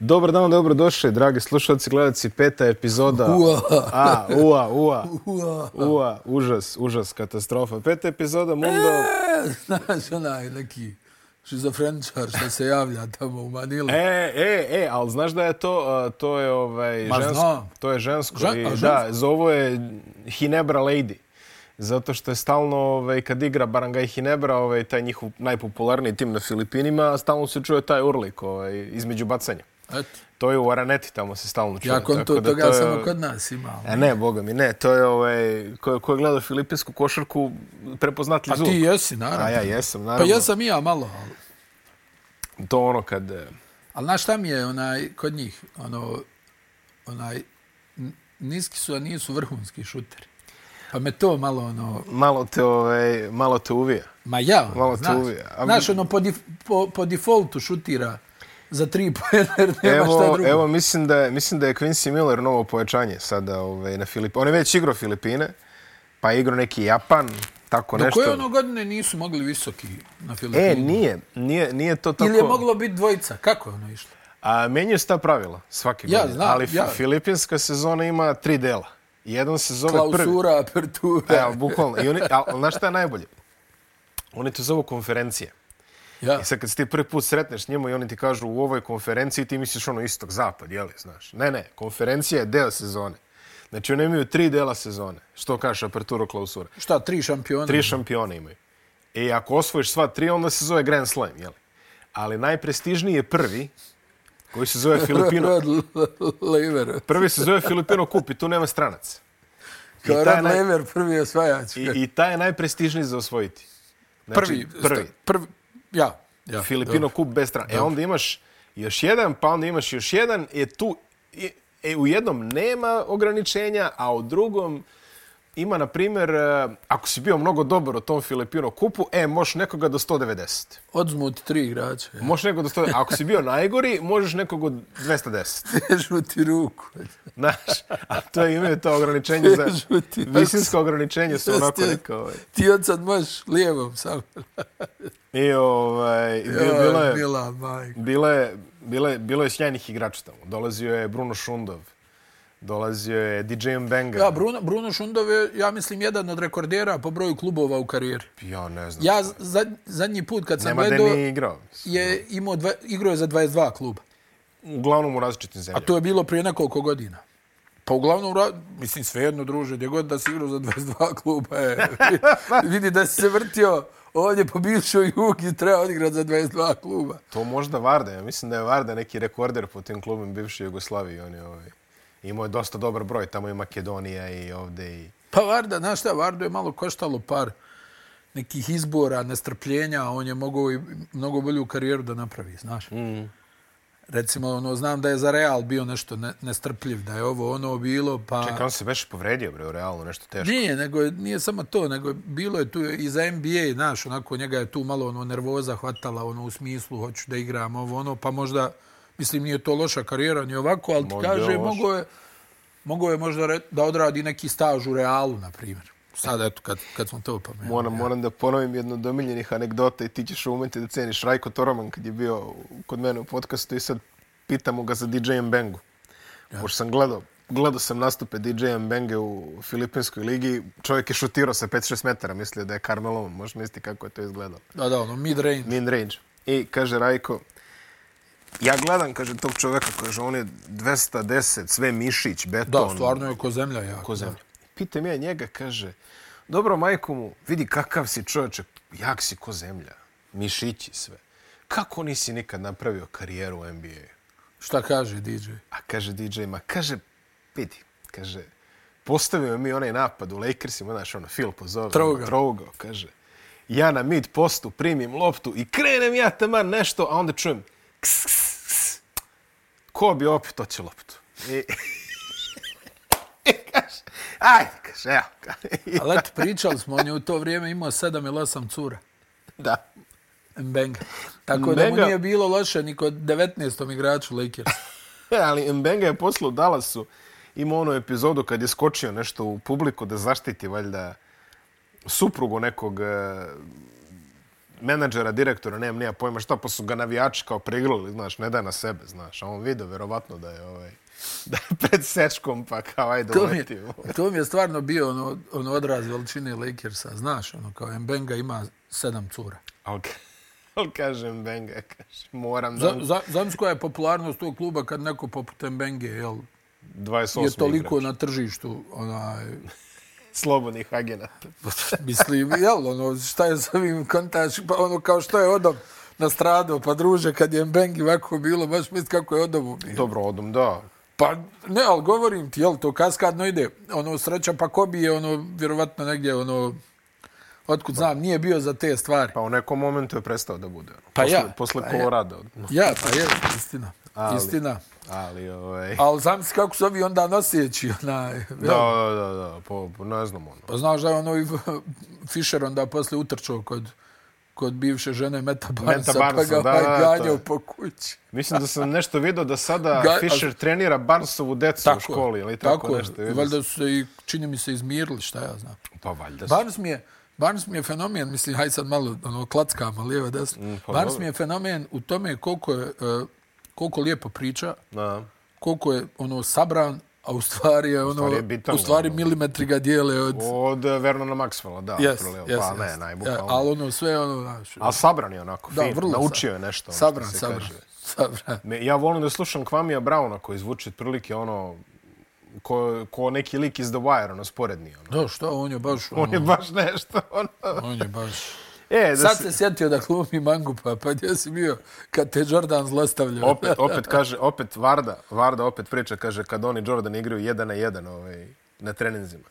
Dobar dan, dobro došli, dragi slušalci, gledalci, peta epizoda. Ua. A, ua, ua. Ua. Ua, užas, užas, katastrofa. Peta epizoda Mundo. E, znaš, onaj neki šizofreničar što se javlja tamo u Manilu. E, e, e, ali znaš da je to, to je ovaj, Ma, žensko. znam. To je žensko. Žen- I, a, da, žensko? zovu je Hinebra Lady. Zato što je stalno, ovaj, kad igra Barangaj Hinebra, ovaj, taj njihov najpopularniji tim na Filipinima, stalno se čuje taj urlik ovaj, između bacanja. Eto, To je u Araneti, tamo se stalno čuje. ja kon to, toga to je- samo kod nas ima. E ne, boga mi, ne, to je ovaj, ko, ko je gledao filipinsku košarku, prepoznatljiv A zvuk. ti jesi, naravno. A ja jesam, Pa naravno. jesam i ja malo, ali, To ono kad... e, ali znaš šta mi je onaj, kod njih, ono, onaj, niski su, a nisu vrhunski šuteri. Pa me to malo, ono, Malo te, ovaj, malo te uvija. ma ja, Malo te znaš, uvija. A- znaš, ono, po, dif, po, po defaultu šutira za tri pojene, jer nema šta Evo, drugo. evo mislim, da je, mislim da je Quincy Miller novo pojačanje sada ovaj, na Filipine. On je već igrao Filipine, pa je igrao neki Japan, tako Do nešto. koje ono godine nisu mogli visoki na Filipinu? E, nije, nije, nije to tako... Ili je moglo biti dvojica? Kako je ono išlo? A menjaju se ta pravila svake Ja godine. znam, ali ja. filipinska sezona ima tri dela. Jedan se zove prvi. Klausura, apertura. Evo, bukvalno. I oni, znaš šta je najbolje? Oni to zovu konferencije. Ja. I sad kad se ti prvi put sretneš njima i oni ti kažu u ovoj konferenciji ti misliš ono istok, zapad, jeli, znaš. Ne, ne, konferencija je deo sezone. Znači oni imaju tri dela sezone. Što kažeš, aperturo, klausura. Šta, tri šampiona? Tri šampiona imaju. I ako osvojiš sva tri, onda se zove Grand Slam, jeli? Ali najprestižniji je prvi, koji se zove Filipino. Prvi se zove Filipino Kup i tu nema stranaca. Kao naj- Lever, prvi osvajač. I, I taj je najprestižniji za osvojiti. Znači, prvi. Prvi. prvi. Ja. ja. Filipino dobro. kup bez strana. E onda imaš još jedan, pa onda imaš još jedan. Je tu, i- e, u jednom nema ograničenja, a u drugom ima, na primjer, e, ako si bio mnogo dobar u tom Filipino kupu, e, možeš nekoga do 190. Odzmu ti tri igrača. Ja. Možeš nekoga do 190. Ako si bio najgori, možeš nekog od 210. Vežu ti ruku. Znaš, a to je imaju to ograničenje za... Vežu ti. Visinsko ograničenje su onako Jeste. neka... Ovaj. Ti od sad možeš lijevom sam. I ovaj, bilo, bilo je... Mila, majko. Bilo je, bilo je, bilo je sjajnih igrača tamo. Dolazio je Bruno Šundov, dolazio je DJ Mbenga. Ja, Bruno, Bruno Šundov je, ja mislim, jedan od rekordera po broju klubova u karijeri. Ja ne znam. Ja za, zadnji put kad sam Nema da gledao nije igrao. je imao dva, igrao je za 22 kluba. Uglavnom u različitim A zemljama. to je bilo prije nekoliko godina. Pa uglavnom, mislim, svejedno, druže, gdje god da si igrao za 22 kluba, je, vidi da si se vrtio ovdje po bivšoj jugi, treba odigrati za 22 kluba. To možda Varda. Ja mislim da je Varda neki rekorder po tim klubima bivše Jugoslavije. On je ovaj, imao je dosta dobar broj. Tamo i Makedonija i ovde i... Pa Varda, znaš šta, Vardo je malo koštalo par nekih izbora, nestrpljenja, on je mogao i mnogo bolju karijeru da napravi, znaš. Mm. Recimo, ono, znam da je za Real bio nešto ne, nestrpljiv, da je ovo ono bilo, pa... Čekaj, on se već povredio, bre, u realno, nešto teško. Nije, nego je- nije samo to, nego je- bilo je tu i za NBA, znaš, onako njega je tu malo ono nervoza hvatala, ono u smislu hoću da igram ovo ono, pa možda mislim nije to loša karijera ni ovako, ali ti Možda kaže mogo je mogo je možda re- da odradi neki staž u Realu na primjer. Sad eto kad kad smo to pomenuli. Moram, moram da ponovim jednu od omiljenih anegdota i ti ćeš umeti da ceniš Rajko Toroman kad je bio kod mene u podcastu i sad pitamo ga za DJ Mbengu. Ja. Pošto sam gledao, gledao sam nastupe DJ Mbenge u Filipinskoj ligi, čovjek je šutirao sa 5-6 metara, mislio da je Carmelo, možeš misliti kako je to izgledalo. Da, da, ono mid range. Min range. I kaže Rajko, ja gledam, kaže tog čovjeka, kaže on je 210, sve mišić, beton. Da, stvarno je ko zemlja ja. ko zemlja. Pitam ja njega, kaže, dobro majko mu, vidi kakav si čovječe, jak si ko zemlja, mišići sve. Kako nisi nikad napravio karijeru u NBA? Šta kaže DJ? A kaže DJ, ma kaže, vidi, kaže, postavio mi onaj napad u Lakersima, znaš, ono, Phil pozove, Trougao. trougao, kaže, ja na mid postu primim loptu i krenem ja taman nešto, a onda čujem, ks, ks. Ko bi opet to će loptu? I, I kaže, ajde, kaže, evo. Ali eto, pričali smo, on je u to vrijeme imao sedam ili osam cura. da. Mbenga. Tako da mu Mbenga- nije bilo loše ni kod 19. igraču Lakers. E, ali Mbenga je posle u Dallasu imao onu epizodu kad je skočio nešto u publiku da zaštiti valjda suprugu nekog e, menadžera, direktora, nemam nija pojma šta, pa su ga navijači kao prigrali, znaš, ne da na sebe, znaš. A on vidio, verovatno, da je, ovaj, da je pred sečkom, pa kao, ajde, To mi, to mi je stvarno bio ono, ono odraz veličine Lakersa. Znaš, ono, kao Mbenga ima sedam cura. Ali, ali kažem, Benga, kažem, moram da... Za, za, znam koja je popularnost tog kluba kad neko poput Mbenge jel, 28. je toliko igrač. na tržištu. Onaj, Slobodnih agenata. mislim, jel, ono, šta je za ovim kontač, pa ono, kao što je odom nastradao, pa druže, kad je Mbengi ovako bilo, baš misli kako je odom bio. Dobro, odom, da. Pa ne, ali govorim ti, jel, to kaskadno ide. Ono, sreća pa Kobi je, ono, vjerovatno negdje, ono, otkud znam, nije bio za te stvari. Pa u nekom momentu je prestao da bude. ono. Pa posle, ja, Posle pa ja. Kolorada. Ja, pa je, istina. Ali- Istina. Ali, ovaj... Ali znam si kako su ovi onda noseći, onaj, Da, da, da, da, po, po, ne znam ono. Pa znaš da je ono Fischer onda posle utrčao kod, kod bivše žene Meta Barnesa, pa Barnesa, ga da, ovaj da, ganjao po kući. Mislim da sam nešto vidio da sada Ga- Fischer trenira Barnesovu decu u školi, ili tako, tako nešto. vidio Valjda su se i, čini mi se, izmirili, šta ja znam. Pa valjda su. Barnes mi je, Barnes mi je fenomen, mislim, haj sad malo ono, klackamo, lijevo, desno. Mm, pa Barnes dobro. mi je fenomen u tome koliko, je, uh, koliko lijepo priča, Da. koliko je ono sabran, a u stvari je ono, stvari je bitan, u stvari ono. milimetri ga dijele od... Od eh, Vernona Maxwella, da. Yes, yes, pa yes. ne, najbukvalno. ali ono sve ono, znaš, A sabran je onako, da, fin. vrlo Naučio je nešto. ono Sabran, sabran, kaže. sabran. Me, ja volim da slušam Kvamija Brauna koji zvuči otprilike ono ko, ko neki lik iz The Wire, ono, sporedni. Ono. Da, šta, on je baš, ono, On je baš nešto, ono. on je baš... E, da Sad se, se sjetio da glumi Mangupa, pa gdje si bio kad te Jordan zlostavljao? opet, opet kaže, opet Varda, Varda opet priča, kaže, kad oni Jordan igraju jedan na jedan ovaj, na treninzima.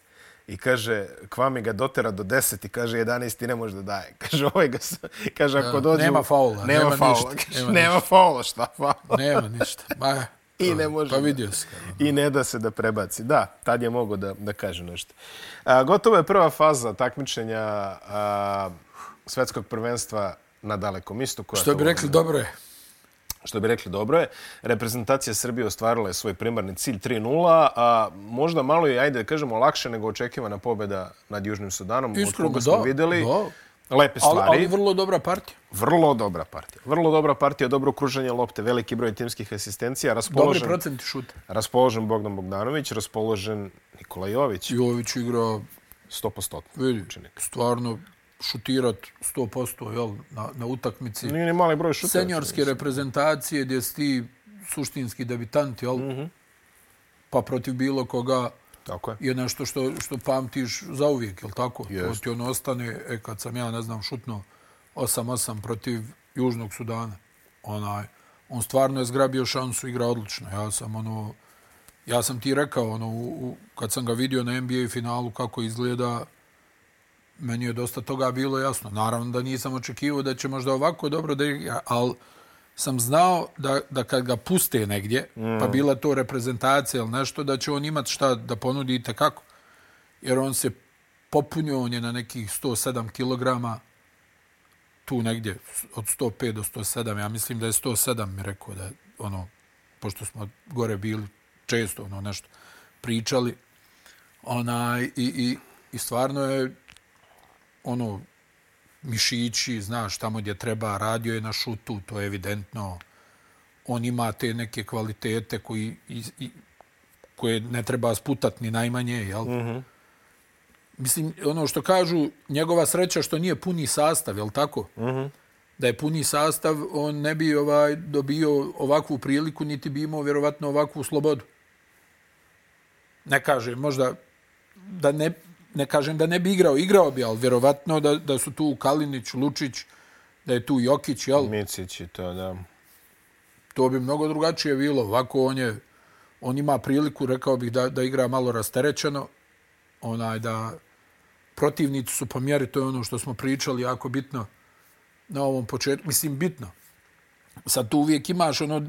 I kaže, Kvami ga dotera do 10 i kaže, 11 ti ne može da daje. Kaže, ovaj ga, s- kaže, ako Da, dođe... nema faula, Nema, nema faula. ništa, Kaže, nema nema faula, šta faula? Nema ništa. Ma, I ne može. Pa vidio si ga. I ne da se da prebaci. Da, tad je mogo da, da kaže nešto. A, gotova je prva faza takmičenja a, svetskog prvenstva na dalekom istoku. Što to bi rekli, dobro je. što bi rekli dobro je. Reprezentacija Srbije ostvarila je svoj primarni cilj 3-0, a možda malo je, ajde da kažemo, lakše nego očekivana pobjeda nad Južnim Sudanom, Iskreno, koga smo da, videli da. lepe Ali, stvari. ali vrlo dobra partija. Vrlo dobra partija. Vrlo dobra partija, dobro kruženje lopte, veliki broj timskih asistencija, Dobri raspoložen, procenti šuta. raspoložen Bogdan Bogdanović, raspoložen Nikola Jović, Jović igra, 100%. vidi, stvarno šutirat 100% jel, na, na utakmici. Nije ni mali broj šuteva. Seniorske reprezentacije gdje si ti suštinski debitant, jel? Mhm. Pa protiv bilo koga Tako je. je nešto što, što pamtiš zauvijek, jel tako? Jest. To ti ono ostane, e, kad sam ja, ne znam, šutno 8-8 protiv Južnog Sudana, onaj, on stvarno je zgrabio šansu, igra odlično. Ja sam ono, ja sam ti rekao, ono, u, u, kad sam ga vidio na NBA finalu kako izgleda, meni je dosta toga bilo jasno. Naravno da nisam očekivao da će možda ovako dobro da igra, ali sam znao da, da kad ga puste negdje, mm. pa bila to reprezentacija ili nešto, da će on imati šta da ponudi i kako. Jer on se popunio, on je na nekih 107 kilograma, tu negdje, od 105 do 107, ja mislim da je 107 mi rekao da ono, pošto smo gore bili često ono nešto pričali, onaj, i, i, i stvarno je ono, mišići, znaš, tamo gdje treba, radio je na šutu, to je evidentno. On ima te neke kvalitete koji, i, i, koje ne treba sputat ni najmanje, jel? Mm -hmm. Mislim, ono što kažu, njegova sreća što nije puni sastav, jel tako? Mm -hmm. Da je puni sastav, on ne bi ovaj dobio ovakvu priliku, niti bi imao vjerovatno ovakvu slobodu. Ne kažem, možda da ne, ne kažem da ne bi igrao, igrao bi, ali vjerovatno da, da su tu Kalinić, Lučić, da je tu Jokić, jel? Micić i to, da. To bi mnogo drugačije bilo. Ovako on je, on ima priliku, rekao bih, da, da igra malo rasterećeno, onaj da protivnici su po mjeri, to je ono što smo pričali, jako bitno na ovom početku. Mislim, bitno. Sad tu uvijek imaš ono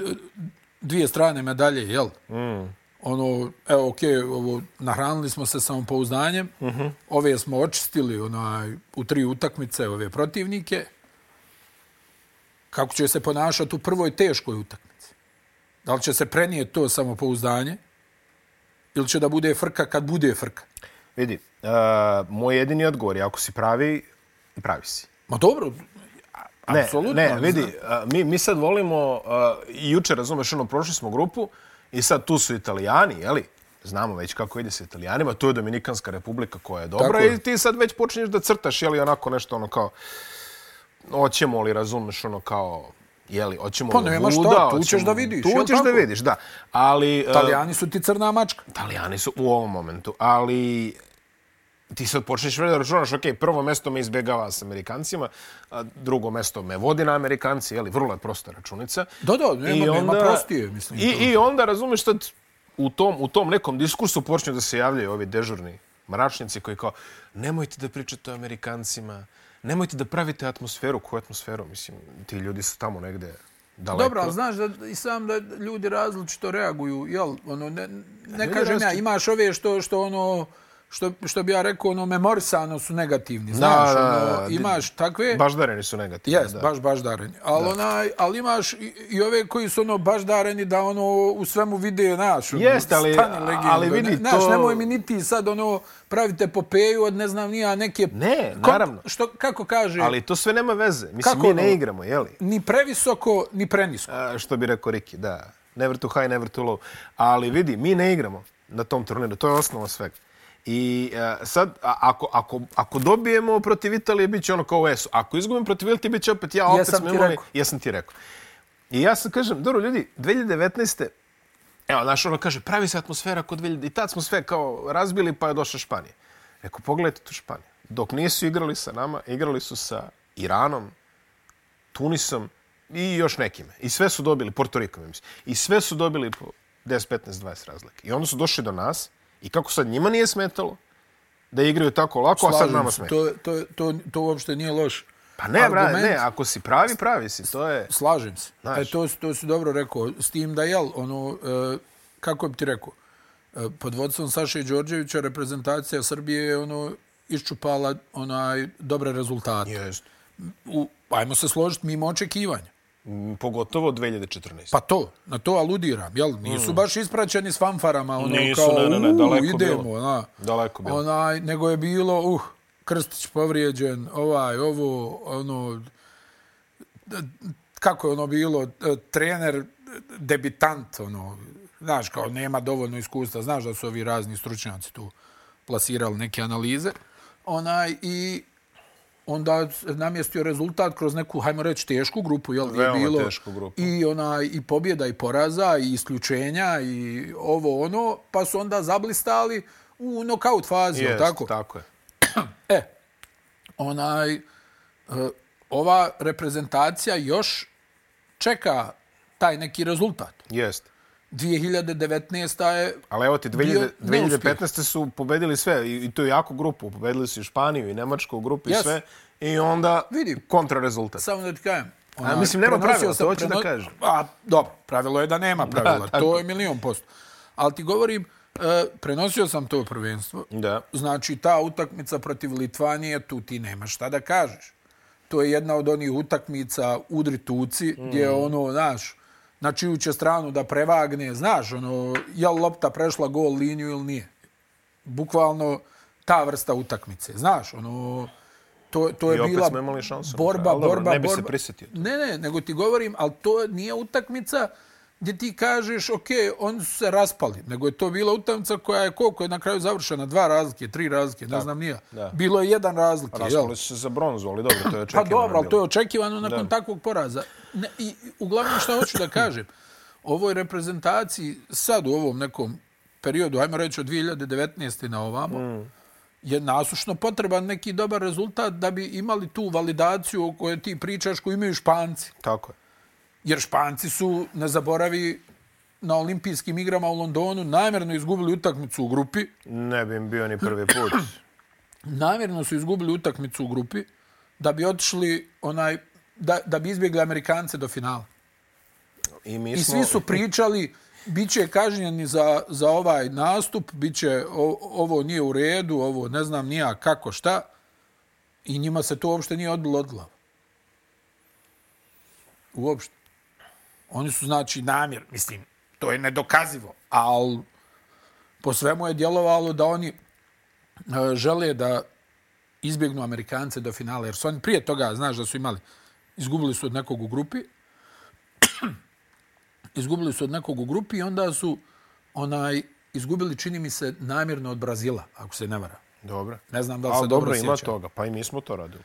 dvije strane medalje, jel? Mm. Ono, evo, okay, ovo, nahranili smo se samopouzdanjem, uh -huh. ove smo očistili onaj, u tri utakmice ove protivnike, kako će se ponašati u prvoj teškoj utakmici? Da li će se prenijeti to samopouzdanje ili će da bude frka kad bude frka? Vidi, uh, moj jedini odgovor je ako si pravi, pravi si. Ma dobro, Ne, Apsolutno, ne, ali vidi, a, mi, mi sad volimo, a, i juče, razumeš, ono, prošli smo grupu i sad tu su italijani, jeli? Znamo već kako ide sa italijanima, to je Dominikanska republika koja je dobra je. i ti sad već počinješ da crtaš, jeli, onako nešto, ono, kao, hoćemo li, razumeš, ono, kao, jeli, hoćemo Pa nema šta, Vuda, tu ćeš hoćemo- da vidiš, Tu ćeš da vidiš, da. Ali... a, Italijani su ti crna mačka. Italijani su u ovom momentu, ali ti sad počneš već da računaš, ok, prvo mesto me izbjegava s Amerikancima, a drugo mesto me vodi na Amerikanci, jeli, vrlo je prosta računica. Da, da, nema, nema prostije, mislim. I, to. I onda, razumeš, sad u tom, u tom nekom diskursu počinju da se javljaju ovi dežurni mračnici koji kao, nemojte da pričate o Amerikancima, nemojte da pravite atmosferu, koju atmosferu, mislim, ti ljudi su tamo negde daleko. Dobro, ali znaš da i sam da ljudi različito reaguju, jel, ono, ne, ne kažem ja, imaš ove što, što ono, što, što bi ja rekao, ono, memorisano su negativni, znaš, da, ono, da, imaš takve... Baždareni su negativni. Jes, da. baš baždareni. Ali, onaj, ali imaš i, i ove koji su ono baždareni da ono u svemu vide, znaš, ono, Jeste, ali- stani legendo. ali vidi ne, Znaš, to- nemoj mi niti sad ono pravite popeju od ne znam nija neke... Ne, naravno. Što, kako kaže, Ali to sve nema veze. Mislim, Kako mi ono? ne igramo, jeli? ni previsoko, ni prenisko. A, što bi rekao Riki, da. Never too high, never too low. Ali vidi, mi ne igramo na tom turniru. To je osnova svega. I uh, sad, ako, ako, ako dobijemo protiv Italije, bit će ono kao u ESU. Ako izgubim protiv Italije, bit će opet ja, opet Jesam smo imali... rekao. Jesam ti rekao. I ja sad kažem, dobro ljudi, 2019. Evo, znaš, ono kaže, pravi se atmosfera kod 2000... I tad smo sve kao razbili, pa je došla Španija. Rekao, pogledajte tu Španiju. Dok nisu igrali sa nama, igrali su sa Iranom, Tunisom i još nekime. I sve su dobili, Porto Rikom, mislim. I sve su dobili po 10, 15, 20 razlike. I onda su došli do nas i kako sad njima nije smetalo da igraju tako lako, a sad nama se, smeta. To, to, to, to uopšte nije loš Pa ne, brate, argument. ne, ako si pravi, pravi si. To je... Slažem se. Znaš. E, to, to si dobro rekao. S tim da, jel, ono, e, kako bi ti rekao, e, pod vodstvom Saše Đorđevića reprezentacija Srbije je ono, iščupala onaj dobre rezultate. Jest. U, ajmo se složiti mimo očekivanja. Mm, Pogotovo 2014. Pa to, na to aludiram, jel? Nisu baš ispraćeni s fanfarama, ono, Mm. Nisu, kao, ne, ne, ne, "U, daleko idemo, bilo. na. Daleko bilo. Onaj, nego je bilo, uh, Krstić povrijeđen, ovaj, ovo, ono, kako je ono bilo, trener, debitant, ono, znaš, kao nema dovoljno iskustva, znaš da su ovi razni stručnjaci tu plasirali neke analize, onaj, i onda namjestio rezultat kroz neku, hajmo reći, tešku grupu, jel, je bilo tešku grupu. i onaj i pobjeda i poraza i isključenja i ovo ono, pa su onda zablistali u nokaut fazi, Jest, tako? tako je. E, onaj, e, ova reprezentacija još čeka taj neki rezultat. Jest. 2019. je Ali evo ti, bio 2000, neuspjeh. 2015. su pobedili sve, i, i to je jako grupu. Pobedili su i Španiju, i Nemačku u grupi, i Jes. sve. I onda Vidi. kontrarezultat. Samo da ti kažem. A, mislim, nema pravila, sam- to hoću da kažem. A, dobro, pravilo je da nema pravila. tako. to je milion posto. Ali ti govorim, e, prenosio sam to prvenstvo. Da. Znači, ta utakmica protiv Litvanije, tu ti nemaš šta da kažeš. To je jedna od onih utakmica udri tuci, mm. gdje je ono, znaš, na čiju će stranu da prevagne, znaš, ono, je li lopta prešla gol liniju ili nije. Bukvalno ta vrsta utakmice, znaš, ono, to, to je bila borba, dobro, borba, ne bi se borba. prisjetio. Ne, ne, nego ti govorim, ali to nije utakmica gdje ti kažeš, ok, oni su se raspali, nego je to bila utakmica koja je koliko je na kraju završena, dva razlike, tri razlike, ne znam nija. da. Bilo je jedan razlike? Raspali su se za bronzu, ali dobro, to je Pa očekivano. dobro, ali to je očekivano nakon Da. takvog poraza. Ne, I uglavnom što hoću da kažem, ovoj reprezentaciji sad u ovom nekom periodu, ajmo reći od 2019. na ovamo, mm. je nasušno potreban neki dobar rezultat da bi imali tu validaciju o kojoj ti pričaš koju imaju Španci. Tako je. Jer Španci su, ne zaboravi, na olimpijskim igrama u Londonu namjerno izgubili utakmicu u grupi. Ne bi im bio ni prvi put. Namjerno su izgubili utakmicu u grupi da bi otišli onaj da, da bi izbjegli Amerikance do finala. I mi I smo... svi su pričali bit će kažnjeni za, za ovaj nastup, bit će o, ovo nije u redu, ovo ne znam nija kako šta. I njima se to uopšte nije odbilo od glava. Uopšte. Oni su znači namjer, mislim, to je nedokazivo, ali po svemu je djelovalo da oni e, žele da izbjegnu Amerikance do finala, jer su oni prije toga, znaš da su imali izgubili su od nekog u grupi. izgubili su od nekog u grupi i onda su onaj izgubili, čini mi se, namjerno od Brazila, ako se ne vara. Dobro. Ne znam da li se dobro, dobro ima sjeća. toga. Pa i mi smo to radili.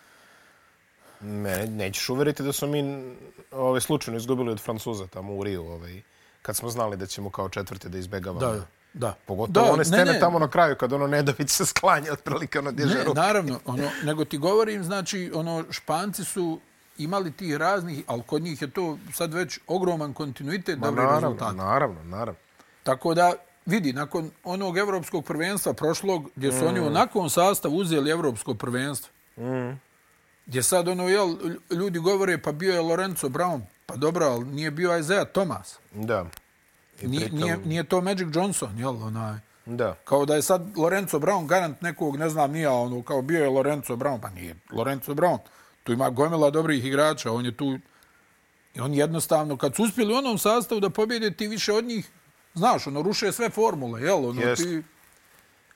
Mene nećeš uveriti da smo mi ovaj, slučajno izgubili od Francuza tamo u Riju, ovaj, kad smo znali da ćemo kao četvrti da izbegavamo. Da, da. Pogotovo da, one scene tamo na kraju, kad ono Nedović se sklanja otprilike ono diže Ne, ruku. naravno, ono, nego ti govorim, znači, ono, Španci su imali tih raznih, ali kod njih je to sad već ogroman kontinuitet Ma, dobrih naravno, rezultata. naravno, naravno. Tako da, vidi, nakon onog evropskog prvenstva prošlog, gdje su Mm. oni u onakvom sastavu uzeli evropsko prvenstvo, Mm. Gdje sad, ono, jel, ljudi govore, pa bio je Lorenzo Brown, pa dobro, ali nije bio Isaiah Thomas. Da. I Nije, pritom- nije, nije to Magic Johnson, jel, onaj. Da. Kao da je sad Lorenzo Brown garant nekog, ne znam, nije, ono, kao bio je Lorenzo Brown, pa nije Lorenzo Brown. Tu ima gomila dobrih igrača, on je tu... I on jednostavno, kad su uspjeli u onom sastavu da pobjede, ti više od njih, znaš, ono, ruše sve formule, jel? Ono, Jest. ti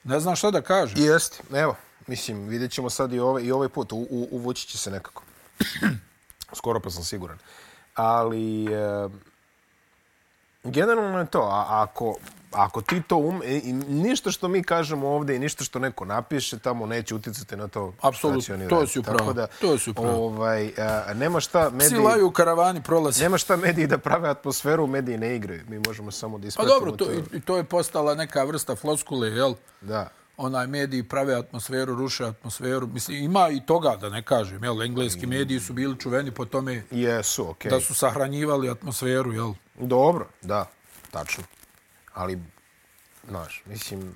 ne znaš šta da kažeš. Jeste, evo, mislim, vidjet ćemo sad i ovaj, i ovaj put, u, u, uvući će se nekako. Skoro pa sam siguran. Ali, e, generalno je to, a, ako, ako ti to um, i, i ništa što mi kažemo ovdje i ništa što neko napiše tamo neće uticati na to. Apsolutno, oni to si u pravu, Tako da, to si u pravu. Ovaj, a, nema šta Psi mediji, laju u karavani, prolazi. nema šta mediji da prave atmosferu, mediji ne igraju. Mi možemo samo da Pa ispratimo dobro, to, i, i to je postala neka vrsta floskule, jel? Da. Onaj mediji prave atmosferu, ruše atmosferu. Mislim, ima i toga, da ne kažem, jel? Engleski mediji su bili čuveni po tome Jesu, okej. da su sahranjivali atmosferu, jel? Dobro, da, tačno. Ali, znaš, mislim,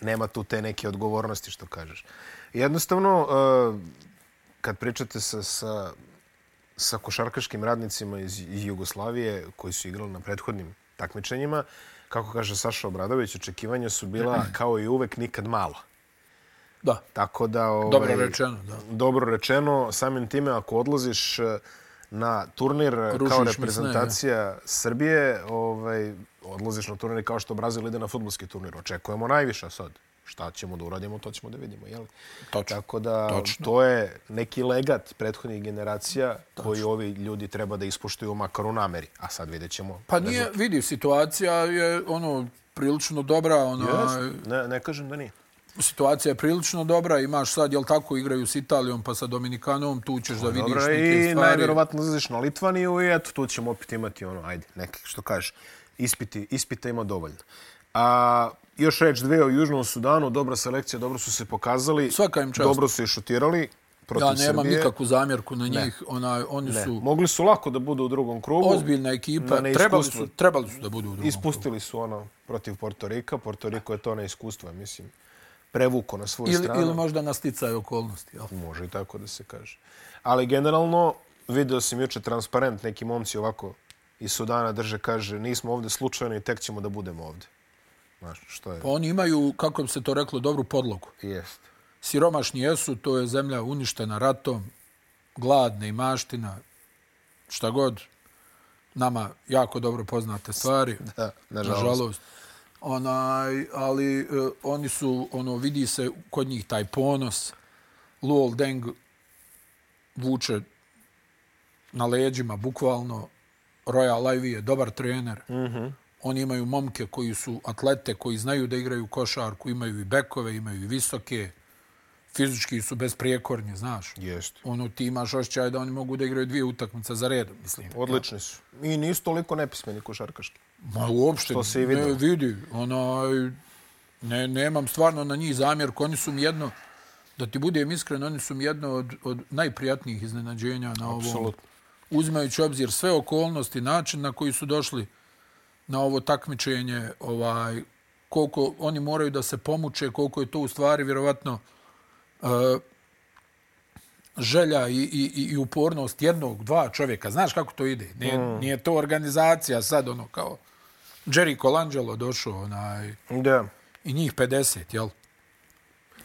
nema tu te neke odgovornosti što kažeš. Jednostavno, uh, kad pričate sa, sa, sa košarkaškim radnicima iz, iz Jugoslavije koji su igrali na prethodnim takmičenjima, kako kaže Saša Obradović, očekivanja su bila kao i uvek nikad mala. Da, Tako da... Ovaj, dobro rečeno, da. Dobro rečeno, samim time ako odlaziš eh, na turnir eh, Rušiš kao mi sne, reprezentacija Srbije, ovaj, odlaziš na turnir kao što Brazil ide na futbolski turnir. Očekujemo najviše sad. Šta ćemo da uradimo, to ćemo da vidimo. Jel? Točno. Tako da Točno. to je neki legat prethodnih generacija koji ovi ljudi treba da ispoštuju makar u nameri. A sad vidjet ćemo. Pa nije, vidi, situacija je ono prilično dobra, ona, Yes. Ne, ne kažem da nije. situacija je prilično dobra, imaš sad, jel tako, igraju s Italijom pa sa Dominikanom, tu ćeš da vidiš Dobro, neke i stvari. najvjerovatno izlaziš na Litvaniju i eto, tu ćemo opet imati ono, ajde, neke, što kažeš, ispiti, ispita ima dovoljno. A, još reč dve o Južnom Sudanu, dobra selekcija, dobro su se pokazali. Svaka im čast. Dobro su i šutirali protiv Ja nemam Srbije. nikakvu zamjerku na njih, onaj, oni Ne. su Mogli su lako da budu u drugom krugu. ozbiljna ekipa, Na trebali su, trebali su da budu u drugom. Ispustili su ono protiv Porto Rika. Porto Riko je to neiskustvo, mislim, prevuko na svoju Ili, stranu. ili možda na sticaju okolnosti. Jel? Može i tako da se kaže. Ali generalno, video sam juče transparent, neki momci ovako iz Sudana drže, kaže, nismo ovdje slučajno i tek ćemo da budemo ovdje. Znaš, što je? Pa oni imaju, kako bi se to reklo, dobru podlogu. Jest. Siromašni jesu, to je zemlja uništena ratom, gladna i maština, šta god, nama jako dobro poznate stvari. Da, nažalost. nažalost. Onaj, ali e, oni su, ono, vidi se kod njih taj ponos. Luol Deng vuče na leđima, bukvalno. Royal Ivy je dobar trener. Mm -hmm. Oni imaju momke koji su atlete, koji znaju da igraju košarku, imaju i bekove, imaju i visoke. Fizički su besprijekorni, znaš. Jest. Ono, ti imaš osjećaj da oni mogu da igraju dvije utakmice za redom, mislim. Odlični su. I nisu toliko nepismeni košarkaški. Ma uopšte, Što se i ne vidi. Onaj, ne, nemam stvarno na njih zamjerku. Oni su mi jedno, da ti budem iskren, oni su mi jedno od, od najprijatnijih iznenađenja na ovom. Apsolutno. Uzimajući obzir sve okolnosti, način na koji su došli na ovo takmičenje, ovaj, koliko oni moraju da se pomuče, koliko je to u stvari vjerovatno uh, želja i, i, i- upornost jednog, dva čovjeka. Znaš kako to ide? Nije, mm. nije to organizacija sad ono kao Jerry Colangelo došao onaj, Da. i njih 50, jel?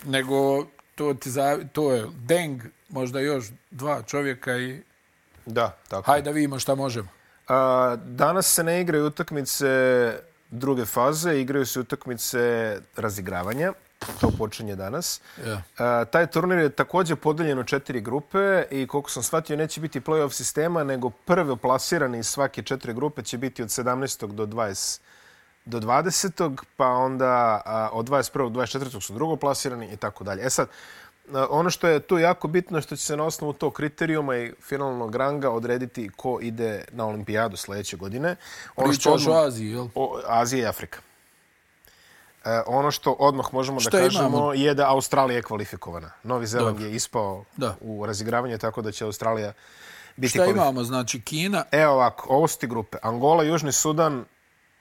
Nego to, ti za, to je Deng, možda još dva čovjeka i Da, tako. hajde da vidimo šta možemo. A, danas se ne igraju utakmice druge faze, igraju se utakmice razigravanja. To počinje danas. Ja. A, taj turnir je također podeljen u četiri grupe i koliko sam shvatio neće biti play-off sistema, nego prvo plasirani iz svake četiri grupe će biti od 17. do 20 do 20. pa onda a, od 21. do 24. su drugo plasirani i tako dalje. E sad, ono što je tu jako bitno je što će se na osnovu tog kriterijuma i finalnog ranga odrediti ko ide na olimpijadu sljedeće godine. Ono što Pričaš o Aziji, jel? o Azija i Afrika. E, ono što odmah možemo Šta da kažemo imamo? je da Australija je kvalifikovana. Novi Zeland Dobro. je ispao Da. u razigravanje, tako da će Australija biti Šta kvalifikovana. imamo? Znači, Kina, Evo ovako, ovo su ti grupe. Angola, Južni Sudan,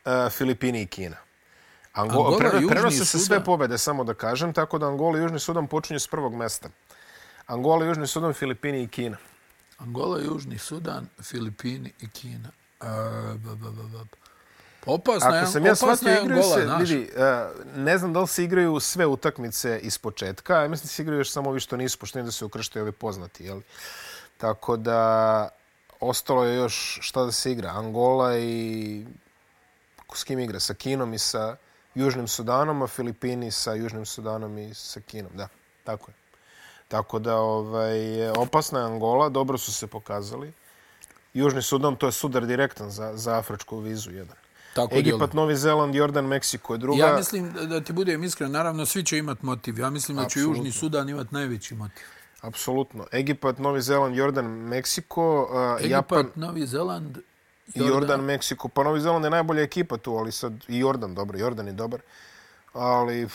e, Filipini i Kina. Ango Angola, preno, Južni prenose se sve pobede, samo da kažem, tako da Angola i Južni Sudan počinju s prvog mesta. Angola, Južni Sudan, Filipini i Kina. Angola, Južni Sudan, Filipini i Kina. E, ba, ba, ba, ba. Pa opasna je, Ako sam ja shvatio, igraju Angola, se, vidi, e, ne znam da li se igraju sve utakmice iz početka, a mislim da se igraju još samo ovi što nisu, pošto da se ukrštaju ovi poznati, jel? Tako da, ostalo je još šta da se igra. Angola i... S kim igra? Sa Kinom i sa Južnim Sudanom, a Filipini sa Južnim Sudanom i sa Kinom. Da, tako je. Tako da, ovaj, opasna je Angola, dobro su se pokazali. Južni Sudan, to je sudar direktan za, za afričku vizu jedan. Tako Egipat. Novi Zeland, Jordan, Meksiko je druga. Ja mislim, da- ti budem iskren, naravno svi će imat motiv. Ja mislim da će Apsolutno. Južni Sudan imat najveći motiv. Apsolutno. Egipat, Novi Zeland, Jordan, Meksiko, uh, Egipat, Japan Novi Zeland, Jordan. Jordan, Meksiko. Pa Novi Zeland je najbolja ekipa tu, ali sad i Jordan, dobro, Jordan je dobar. Ali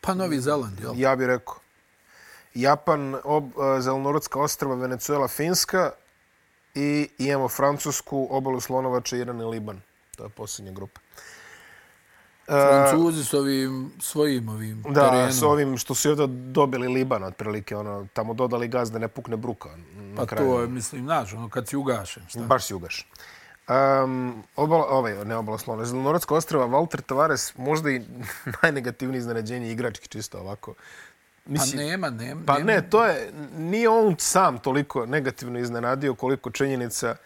Pa Novi Zeland, jel? ja bih rekao Japan, ob, uh, Zelenorodska ostrava, Venezuela, Finska i imamo Francusku, obalu Slonovača, Iran i Liban. To je posljednja grupa. Francuzi s ovim svojim ovim Da, terenom. s ovim što su ovdje dobili Liban, otprilike, ono, tamo dodali gaz da ne pukne bruka. Na Pa kraju. to je, mislim, znaš, ono, kad si ugašen, šta? Baš si ugaš. Um, obala, ovaj, ne obala Slona, Zelenorodska ostrava, Walter Tavares, možda i najnegativnije iznenađenje igrački, čisto ovako. Pa nema, nema. Pa nema. ne, to je, nije on sam toliko negativno iznenadio koliko činjenica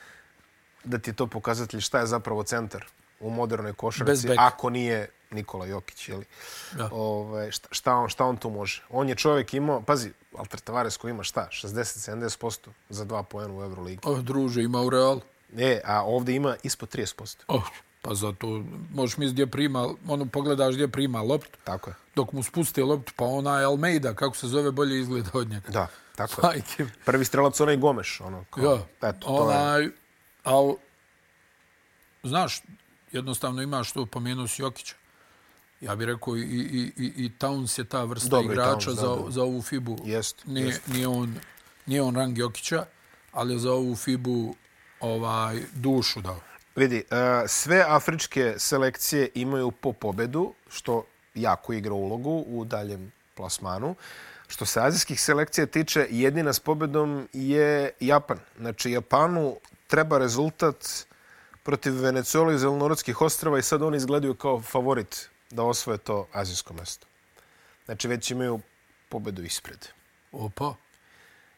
da ti je to pokazatelj šta je zapravo centar u modernoj košarci, ako nije Nikola Jokić, jeli? Da. Ove, šta, šta, on, šta on tu može? On je čovjek imao, pazi, Walter Tavares koji ima šta? 60-70% za dva poena u Euroligi. Oh, druže, ima u Realu. E, a ovdje ima ispod 30%. Oh, pa zato možeš misliti gdje prima, ono pogledaš gdje prima loptu, Tako je. dok mu spuste loptu, pa onaj Almeida, kako se zove, bolje izgleda od njega. Da, tako je. Prvi strelac onaj Gomeš, ono. Kao, Ja, eto, to je. onaj, al, znaš, jednostavno imaš to, pomenuo si Jokića. Ja bih rekao i, i, i, i Towns je ta vrsta Dobro, i igrača Towns, za, za ovu FIBU. Jest, nije, jest. Nije, on, nije on rang Jokića, ali je za ovu FIBU ovaj, dušu dao. Vidi, uh, sve afričke selekcije imaju po pobedu, što jako igra ulogu u daljem plasmanu. Što se azijskih selekcija tiče, jedina s pobedom je Japan. Znači, Japanu treba rezultat protiv Venezuela i Zelenorodskih ostrava i sad oni izgledaju kao favorit da osvoje to azijsko mesto. Znači, već imaju pobedu ispred. Opa.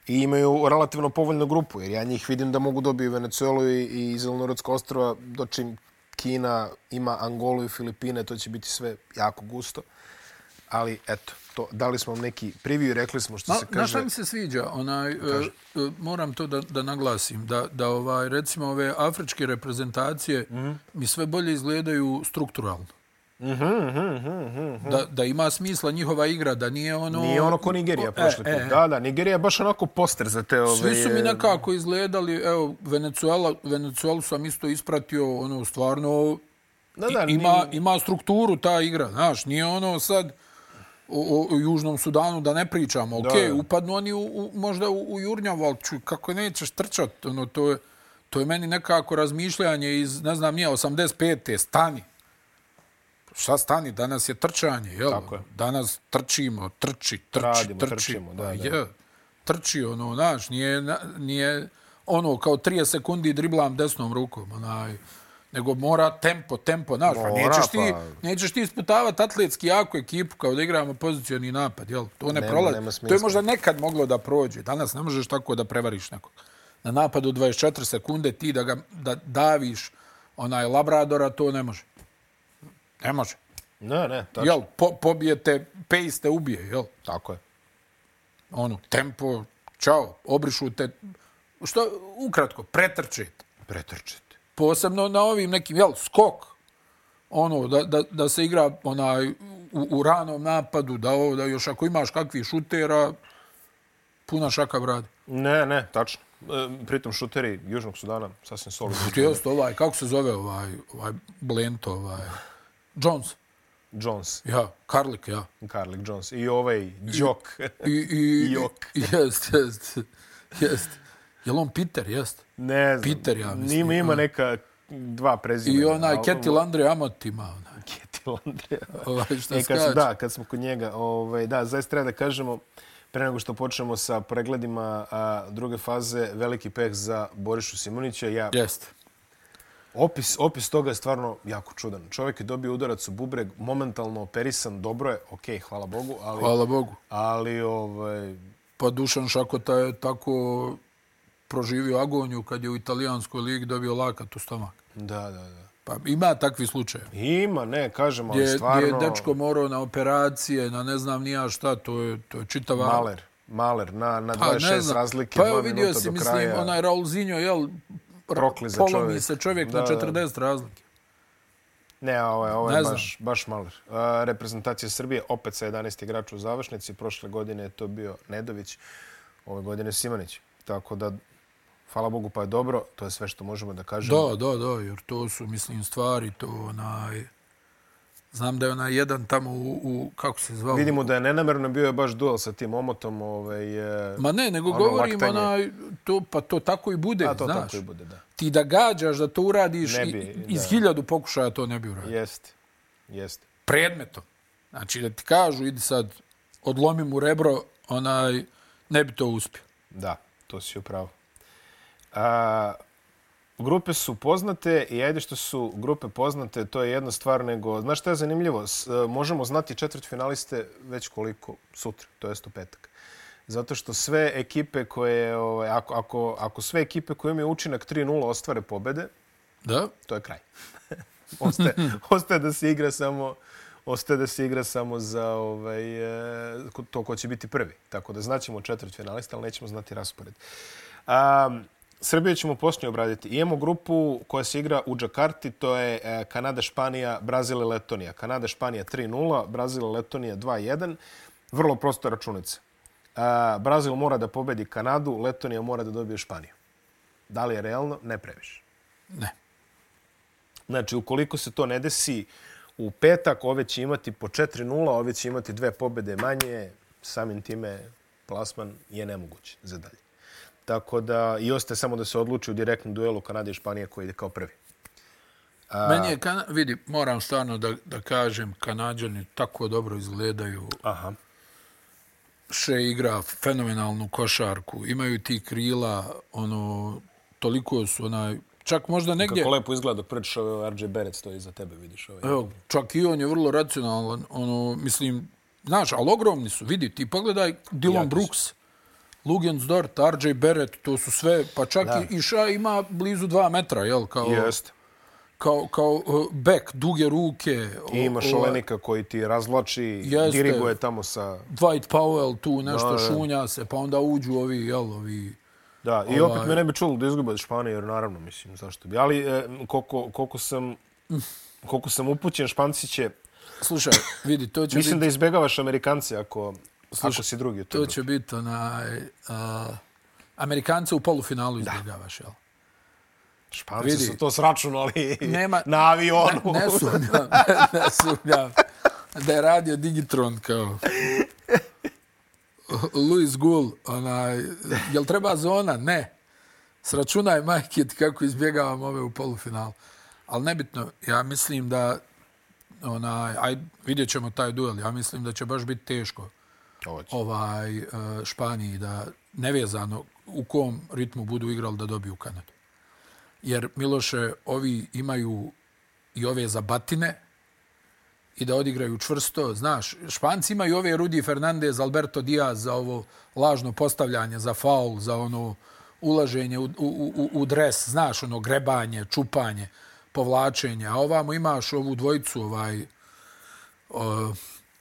I imaju relativno povoljnu grupu, jer ja njih vidim da mogu dobiju Venezuelu i, i Zelenorodska ostrava, dočim Kina ima Angolu i Filipine, to će biti sve jako gusto. Ali, eto, to, dali smo vam neki preview i rekli smo što Ma, se Znaš kaže... šta mi se sviđa? Onaj, e, e, moram to da, da naglasim, da, da ovaj, recimo ove afričke reprezentacije mm. -hmm. mi sve bolje izgledaju strukturalno. Mm -hmm, mm -hmm, Da, da ima smisla njihova igra, da nije ono... Nije ono ko Nigerija prošli e, put. e. Da, da, Nigerija je baš onako poster za te... Ove, Svi su mi nekako izgledali, evo, Venezuela, Venezuelu sam isto ispratio, ono, stvarno, Da, da, ima, nije- ima strukturu ta igra, znaš, nije ono sad o, o, Južnom Sudanu da ne pričamo, ok, da. upadnu oni u, u, možda u, u Jurnjavu, ali čuj, kako nećeš trčat, ono, to je, to je meni nekako razmišljanje iz, ne znam, nije, 85. stani. Šta stani? Danas je trčanje, jel? Tako je. Danas trčimo, trči, trči, Radimo, trči. trčimo, da, Pa da. Je, trči, ono, znaš, nije, nije ono, kao 30 sekundi driblam desnom rukom, onaj, nego mora tempo, tempo, znaš, pa Mora, nećeš ti, pa. nećeš ti isputavati atletski jaku ekipu kao da igramo pozicioni napad, jel? To ne Nema- prolazi. nema To je možda nekad moglo da prođe. Danas ne možeš tako da prevariš nekog. Na napadu 24 sekunde ti da ga da daviš onaj Labradora, to ne može. Ne može. Ne, ne, tačno. Jel, po, pobijete, pace te ubije, jel? Tako je. Ono, tempo, čao, obrišu te, što, ukratko, pretrčite. Pretrčite. Posebno na ovim nekim, jel, skok, ono, da, da, da se igra onaj, u, u ranom napadu, da, ovo, da još ako imaš kakvi šutera, puna šaka brad. Ne, ne, tačno. E, pritom šuteri Južnog Sudana, sasvim solidno. Jest ovaj, kako se zove ovaj, ovaj Blent, ovaj, Jones. Jones, Ja, Karlik, ja. Karlik Jones. I ovaj Jok. I, i, Jok. Jest, jest, jest. Je on Peter, jest? ne znam. Peter, ja mislim. Ima, ima neka dva prezimena. I onaj Ketil Andre Amat ima. Onaj. Ketil Andreja. Ovaj, šta E, kad, smo- da, kad smo kod njega, ovaj, da, zaista treba da kažemo, pre nego što počnemo sa pregledima a, druge faze, veliki peh za Borišu Simunića. Ja, Jeste. opis, opis toga je stvarno jako čudan. Čovjek je dobio udarac u bubreg, momentalno operisan, dobro je, okej, hvala Bogu, ali, Hvala Bogu. ali ovaj, Pa Dušan Šakota je tako proživio agoniju kad je u italijanskoj ligi dobio lakat u stomak. da, da, da. Pa ima takvi slučaje. Ima, ne, kažem, ali stvarno... gdje je dečko morao na operacije, na ne znam nija šta, to je, to je čitava... Maler, Maler, na, na Pa, ne 26 znam. razlike, Pa evo vidio si, mislim, kraja. onaj Raulzinho, jel, Prokli za polomi čovjek. se čovjek Da, na da. 40 razlike. Ne, ovo je, ovo je Ne znam. baš, baš Maler. Uh, reprezentacija Srbije opet sa 11 igrača u završnici. Prošle godine je to bio Nedović, ove godine Simanić. Tako da, hvala Bogu pa je dobro. To je sve što možemo da kažemo. Da, da, da, jer to su, mislim, stvari, to onaj... Znam da je onaj jedan tamo u, u kako se zvao? Vidimo da je nenamerno bio je baš duel sa tim omotom. Ovaj, e, Ma ne, nego ono, govorim laktanje. onaj, to, pa to tako i bude, A to znaš. tako i bude, da. Ti da gađaš da to uradiš Ne i- bi, iz da. hiljadu pokušaja to ne bi uradio. Jeste, jeste. Predmetom. Znači da ti kažu, idi sad, odlomi mu rebro, onaj, ne bi to uspio. Da, to si upravo. A, grupe su poznate i ajde što su grupe poznate, to je jedna stvar, nego, znaš šta je zanimljivo? S, e, možemo znati četvrt finaliste već koliko sutra, to jest u petak. Zato što sve ekipe koje, ovaj, ako, ako, ako sve ekipe koje imaju učinak 3-0 ostvare pobede, Da? to je kraj. ostaje, ostaje da se igra samo ostaje da se igra samo za ovaj, e, to ko će biti prvi. Tako da znaćemo četvrt finalista, ali nećemo znati raspored. Um, Srbiju ćemo posljednje obraditi. Imamo grupu koja se igra u Džakarti, to je e, Kanada, Španija, Brazil i Letonija. Kanada, Španija 3-0, Brazil i Letonija 2-1. Vrlo prosta računica. E, Brazil mora da pobedi Kanadu, Letonija mora da dobije Španiju. Da li je realno? Ne previše. Ne. Znači, ukoliko se to ne desi u petak, ove će imati po 4-0, ove će imati dve pobede manje, samim time plasman je nemoguć za dalje. Tako da, i ostaje samo da se odluči u direktnom duelu Kanade i Španije koji ide kao prvi. Meni je, kana, vidi, moram stvarno da, da kažem, Kanadžani tako dobro izgledaju. Aha. Še igra fenomenalnu košarku. Imaju ti krila, ono, toliko su onaj, čak možda negdje... Kako lepo izgleda dok pričaš ove RJ Barrett stoji iza tebe, vidiš ovaj. Evo, čak i on je vrlo racionalan, ono, mislim, znaš, ali ogromni su, vidi, ti pogledaj Dylan Jaki su. Brooks, Lugens Dort, RJ Barrett, to su sve, pa čak Da. i, Ša ima blizu dva metra, jel, kao, Jeste. kao, kao uh, bek, duge ruke. I imaš ovaj, Olenika koji ti razvlači, Jeste. diriguje tamo sa... Dwight Powell tu nešto Da, šunja se, pa onda uđu ovi, jel, ovi... Da, i Ovaj- opet me ne bi čulo da izgube od Španije, jer naravno, mislim, zašto bi. Ali e, koliko, koliko, sam, koliko sam upućen, Španci će... Slušaj, vidi, to će Mislim biti... da izbjegavaš Amerikance ako, ako si drugi To će biti onaj... Uh, Amerikance u polufinalu izbjegavaš, jel? Španci vidi. su to sračunali Nema, na avionu. Ne, ne sumnjam, ne, ne sumnjam. Da je radio Digitron kao... Louis Gould, onaj, jel treba zona? Ne. Sračunaj, majke, kako izbjegavam ove u polufinalu. Ali nebitno, ja mislim da onaj, aj, vidjet ćemo taj duel, ja mislim da će baš biti teško Ovo ovaj, e, Španiji da nevezano u kom ritmu budu igrali da dobiju Kanadu. Jer Miloše, ovi imaju i ove zabatine i da odigraju čvrsto. Znaš, Španci imaju ove Rudi Fernandez, Alberto Diaz za ovo lažno postavljanje, za faul, za ono ulaženje u, u, u, u dres, znaš, ono grebanje, čupanje, povlačenje. A ovamo imaš ovu dvojicu, ovaj, o,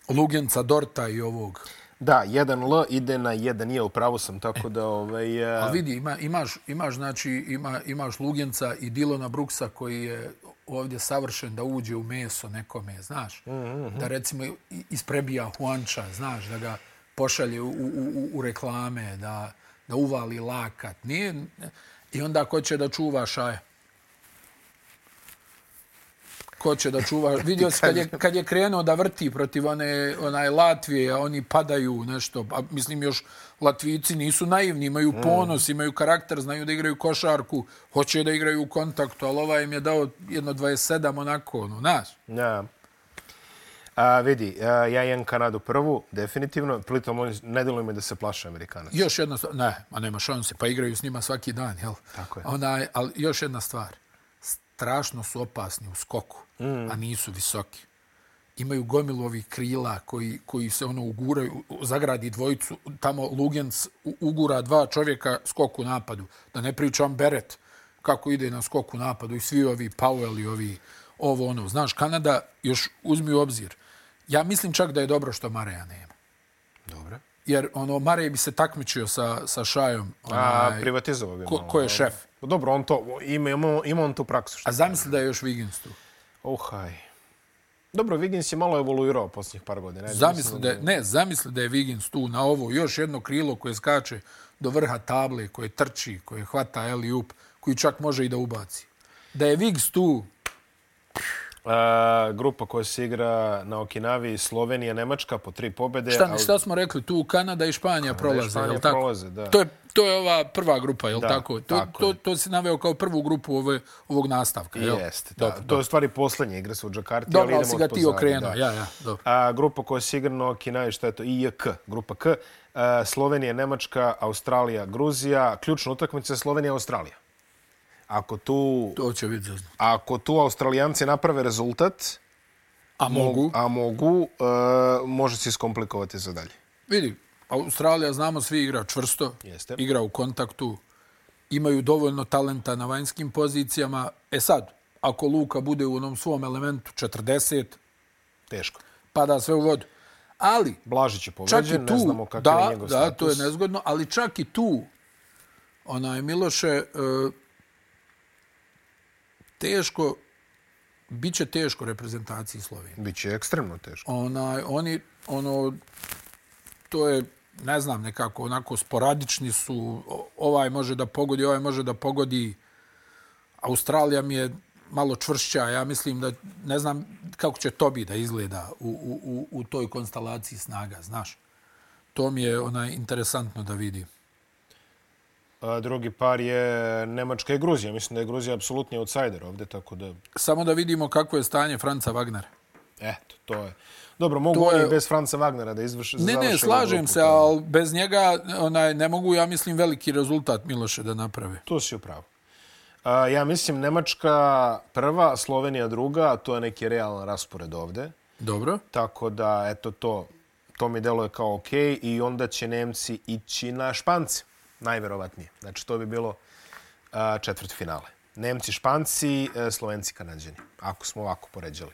Lugenca, Dorta i ovog. Da, 1L ide na 1 u pravu sam, tako da... Ovaj, a... Ali vidi, ima, imaš, imaš, znači, ima, imaš Lugenca i Dilona Brooksa koji je ovdje savršen da uđe u meso nekome, znaš. Mm -hmm. Da recimo isprebija Huanča, znaš, da ga pošalje u, u, u, u reklame, da, da uvali lakat. Nije, I onda ko će da čuva šaje? Ko će da čuva. Vidio se kad je, kad je krenuo da vrti protiv one, onaj Latvije, a oni padaju nešto. A, mislim, još Latvici nisu naivni, imaju mm. ponos, imaju karakter, znaju da igraju košarku, hoće da igraju u kontaktu, ali ovaj im je dao jedno 27 onako, ono, znaš. Ja. A, vidi, a, ja imam Kanadu prvu, definitivno. Plitom, oni ne me da se plaše Amerikanac. Još jedna stvar, ne, a nema šanse, pa igraju s njima svaki dan, jel? Tako je. Onaj, ali još jedna stvar strašno su opasni u skoku, mm. a nisu visoki. Imaju gomilu ovih krila koji, koji se ono uguraju, zagradi dvojicu, tamo Lugens ugura dva čovjeka skoku napadu. Da ne pričam Beret kako ide na skoku napadu i svi ovi Powell i ovi ovo ono. Znaš, Kanada još uzmi u obzir. Ja mislim čak da je dobro što Mareja nema. Dobro. Jer ono, Marej bi se takmičio sa, sa Šajom. Onaj, a, privatizovao bi ko, ko je šef? Dobro, on to, ima, ima, ima on tu praksu. A zamisli da je još Wiggins tu. Oh, haj. Dobro, Wiggins je malo evoluirao posljednjih par godina. Zamisli da, je, ne, zamisli da je Wiggins tu na ovo, još jedno krilo koje skače do vrha table, koje trči, koje hvata Eli up, koji čak može i da ubaci. Da je Wiggins tu, Uh, grupa koja se igra na Okinavi, Slovenija, Nemačka po tri pobede. Šta, ali... šta smo rekli? Tu Kanada i Španija Kanada prolaze. Španija jel tako? prolaze, da. To je, to je ova prva grupa, je da, tako? To, tako to, to, si naveo kao prvu grupu ove, ovog nastavka, jel? Jeste, da. Dobro, to je stvari posljednje igre su u Džakarti. Dobro, ali si ga ti okrenuo, ja, ja. Dobro. A, grupa koja se igra na Okinavi, šta je to? IJK, grupa K. Uh, Slovenija, Nemačka, Australija, Gruzija. Ključna utakmica je Slovenija, Australija ako tu... To će biti zazno. Ako tu Australijanci naprave rezultat... A mogu? A mogu, uh, može se iskomplikovati za dalje. Vidi, Australija, znamo, svi igra čvrsto. Jeste. Igra u kontaktu. Imaju dovoljno talenta na vanjskim pozicijama. E sad, ako Luka bude u onom svom elementu 40... Teško. Pada sve u vodu. Ali... Blažić je poveđen, ne znamo kakav da, je njegov da, status. Da, to je nezgodno, ali čak i tu, onaj Miloše, uh, teško, bit će teško reprezentaciji Slovenije. Biće ekstremno teško. Onaj, oni, ono, to je, ne znam, nekako onako sporadični su, ovaj može da pogodi, ovaj može da pogodi. Australija mi je malo čvršća, ja mislim da, ne znam kako će Tobi da izgleda u, u, u, u toj konstelaciji snaga, znaš. To mi je onaj interesantno da vidim. A drugi par je Nemačka i Gruzija. Mislim da je Gruzija apsolutni outsider ovdje, tako da... Samo da vidimo kako je stanje Franca Wagnera. Eto, to je... Dobro, mogu je... oni bez Franca Wagnera da izvrše... Ne, ne, slažem grupu, se, ali bez njega onaj, ne mogu, ja mislim, veliki rezultat Miloše da naprave. To si upravo. A, ja mislim, Nemačka prva, Slovenija druga, a to je neki realan raspored ovdje. Dobro. Tako da, eto, to, to mi deluje kao okej. Okay. I onda će Nemci ići na Španci najverovatnije. Znači, to bi bilo četvrt finale. Nemci, Španci, uh, Slovenci, Kanadžani. Ako smo ovako poređali.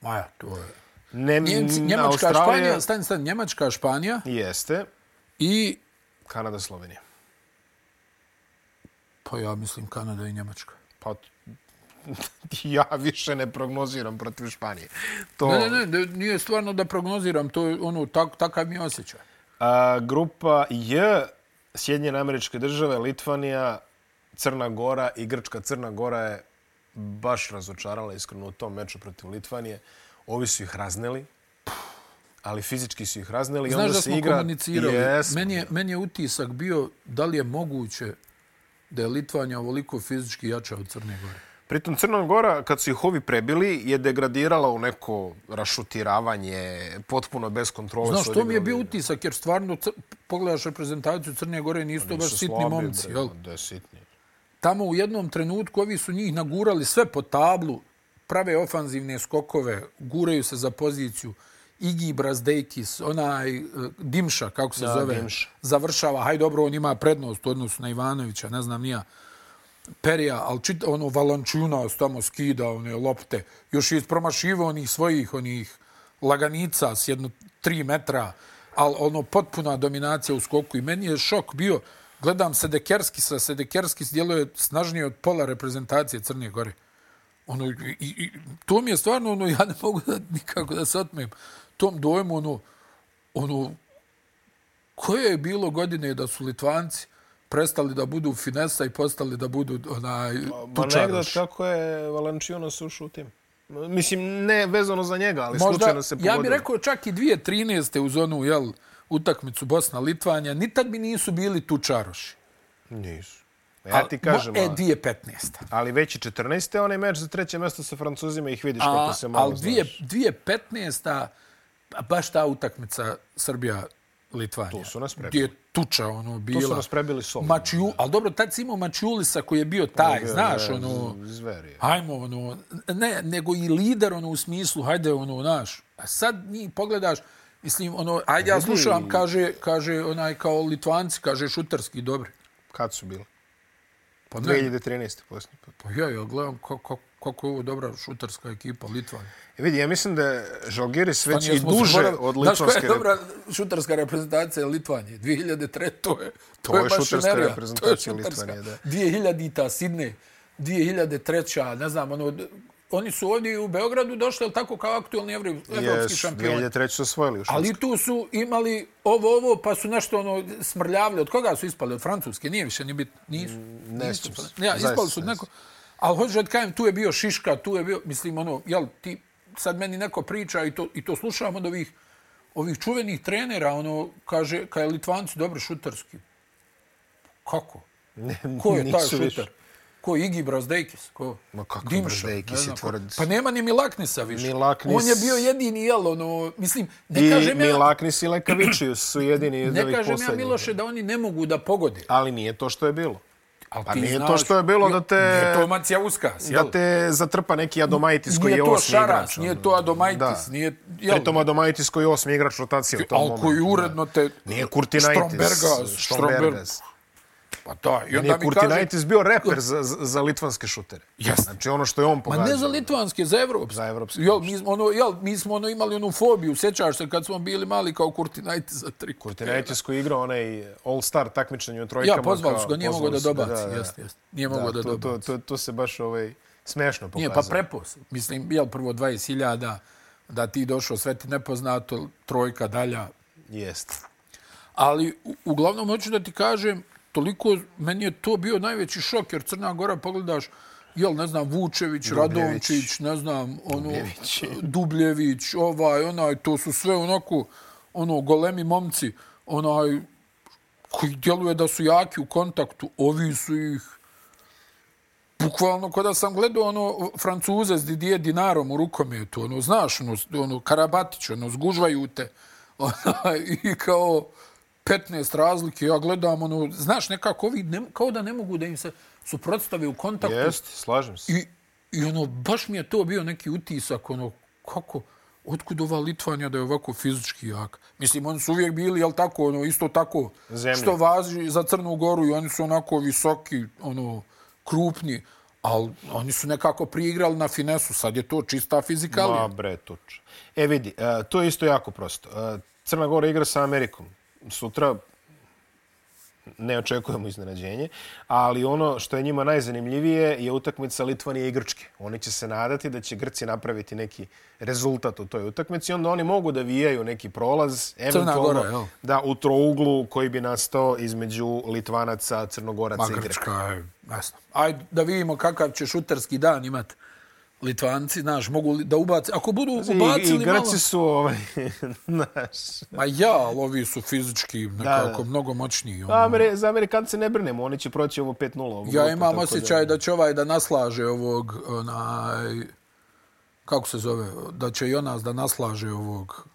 Maja, to je... Nem, Njemci, Njemačka, Australija... Španija, stani, stani, Njemačka, Španija. Jeste. I... Kanada, Slovenija. Pa ja mislim Kanada i Njemačka. Pa ja više ne prognoziram protiv Španije. To... Ne, ne, ne, nije stvarno da prognoziram, to je ono, tak, takav mi osjećaj. A, grupa J, Sjedinjene američke države, Litvanija, Crna Gora i Grčka. Crna Gora je baš razočarala iskreno u tom meču protiv Litvanije. Ovi su ih razneli, ali fizički su ih razneli. Znaš onda da smo igra... komunicirali? Yes. Meni, je, meni je utisak bio da li je moguće da je Litvanja ovoliko fizički jača od Crne Gore. Pritom Crna Gora, kad su ih ovi prebili, je degradirala u neko rašutiravanje, potpuno bez kontrole. Znaš, to mi je bio utisak, jer stvarno pogledaš reprezentaciju Crne Gore, nisu to baš sitni slabi, momci. Bre, jel? Da je sitni. Tamo u jednom trenutku ovi su njih nagurali sve po tablu, prave ofanzivne skokove, guraju se za poziciju. Igi Brazdejkis, onaj uh, Dimša, kako se da, zove, Dimša. završava. Haj, dobro, on ima prednost u odnosu na Ivanovića, ne znam nija. Perija, ali čit, ono Valančuna tamo skida one lopte. Još je promašivo onih svojih, onih laganica s jedno tri metra, ali ono potpuna dominacija u skoku i meni je šok bio, gledam Sedekerski sa Sedekerski djeluje snažnije od pola reprezentacije Crne Gore. Ono, i, i, to mi je stvarno, ono, ja ne mogu da, nikako da se otmem tom dojmu, ono, ono, koje je bilo godine da su Litvanci prestali da budu finesa i postali da budu onaj tučaroš? Ma kako je Valančiunas ušao u tim. Mislim, ne vezano za njega, ali Možda, slučajno se pogodilo. Ja bih rekao čak i 2013. uz onu jel, utakmicu Bosna-Litvanja, ni tad bi nisu bili tučaroši. Nisu. Ja ti kažem, e, ali, 2015. ali već i 14. onaj meč za treće mjesto sa Francuzima ih vidiš kako se malo ali dvije, 2015. baš ta utakmica Srbija Litvanja. Tu su nas prebili. Gdje je tuča ono bila. Tu su nas prebili sol. Mačiu, ali dobro, tad si imao Mačiulisa koji je bio taj, znaš, je, ono... Zveri. Hajmo, ono... Ne, nego i lider, ono, u smislu, hajde, ono, znaš. A sad ni pogledaš, mislim, ono, ajde, ja slušam, kaže, kaže, onaj, kao Litvanci, kaže, šuterski, dobri. Kad su bili? Pa ne, 2013. posljednji put. pa ja, ja gledam kako, kako je ovo dobra šuterska ekipa Litvanja. E vidi, ja mislim da je Žalgiris već Stani, i duže od Znaš koja litvanske... je dobra šuterska reprezentacija Litvanje? 2003. To je, To je šuterska mašinerija. reprezentacija To je. Litvanije, da. 2000-ta Sidne, 2003. Ne znam, ono, oni su ovdje u Beogradu došli, ali tako kao aktualni evropski Yes, šampioni. 2003. su osvojili u Švedsku. Ali tu su imali ovo, ovo, pa su nešto ono smrljavili. Od koga su ispali? Od Francuske? Nije više ni bit. Nisu. ne nisu. se. Ja, ispali su od neko. Ali hoćeš da ti kažem, tu je bio Šiška, tu je bio, mislim, ono, jel, ti sad meni neko priča i to, i to slušam od ovih, ovih čuvenih trenera, ono, kaže, kaj je Litvanci dobri šuterski. Kako? Ne, Ko je taj šuter? više. Ko je Igi Brazdejkis? Ko? Ma kako Dimša, Brazdejkis ne je tvrd. Pa nema ni Milaknisa više. Milaknis- On je bio jedini, jel, ono, mislim, ne I kažem ja, Milaknis i Lekavičius su jedini od ne ovih kažem ja. Miloše, da oni ne mogu da pogode. Ali nije to što je bilo. Ali Pa nije to znaš- što je bilo da te- Nije to Macija Uskas, jel? Da te zatrpa neki Adomaitis koji nije je to osmi Šaras, igrač. nije ono. to Adomaitis, Da. nije... Jel, Pritom Adomaitis koji je osmi igrač rotacije u tom ali momentu. koji da. uredno te... Nije Kurtinaitis. Strombergas, Strombergas. Pa da, i onda Nije mi kaže... Kurtinaitis bio reper za, za, litvanske šutere. Jeste. Znači ono što je on Ma pogađao. ne za litvanske, za evropske. Za evropske. Jel, mi smo, ono, jel, mi smo ono imali onu fobiju, sjećaš se kad smo bili mali kao Kurtinaitis za tri Kurtinaitis koji je igrao onaj All-Star takmičenje u trojkama. Ja, pozvali kao- su ga, nije mogao pozvali da dobaci, jeste, jeste. Nije mogao da to, to, dobaci. to, to se baš ovaj, smešno pokazalo. Nije, pa prepos. Mislim, jel prvo 20.000, da ti došao sve ti nepoznato, trojka dalja. Jest. Ali, u, uglavnom, hoću da ti kažem, toliko, meni je to bio najveći šok, jer Crna Gora, pogledaš, jel, ne znam, Vučević, Dubljević. Radončić, ne znam, ono, Dubljević. Dubljević, ovaj, onaj, to su sve onako, ono, golemi momci, onaj, koji djeluje da su jaki u kontaktu, ovi su ih, bukvalno kada sam gledao ono Francuze s Didier Dinarom u rukometu, ono, znaš, ono, ono Karabatić, ono, zgužvaju te, ono, i kao 15 razlike, ja gledam, ono, znaš, nekako ovi, ne, kao da ne mogu da im se suprotstave u kontaktu. Jest, slažem se. I, I ono, baš mi je to bio neki utisak, ono, kako, otkud ova Litvanja da je ovako fizički jak? Mislim, oni su uvijek bili, jel tako, ono, isto tako, Zemlja. što važi za Crnu Goru i oni su onako visoki, ono, krupni, ali oni su nekako priigrali na finesu, sad je to čista fizikalija. Ma bre, tuč. E vidi, uh, to je isto jako prosto. Uh, Crna Gora igra sa Amerikom. Sutra ne očekujemo iznenađenje, ali ono što je njima najzanimljivije je utakmica Litvanije i Grčke. Oni će se nadati da će Grci napraviti neki rezultat u toj utakmici, onda oni mogu da vijaju neki prolaz, eventualno Gora, da u trouglu koji bi nastao između Litvanaca, Crnogoraca Ma i. Grčka je, jasno. Ajde da vidimo kakav će šuterski dan imat Litvanci, znaš, mogu da ubaci, ako budu I, ubacili I malo... Grci su, ovaj, znaš, Ma ja, ali ovi su fizički nekako da. mnogo moćniji. Ono. Ameri, za Amerikance ne brinemo, oni će proći ovo 5-0. ovu Ja imam osjećaj da će ovaj da naslaže ovog, onaj, kako se zove, da će Jonas da naslaže ovog.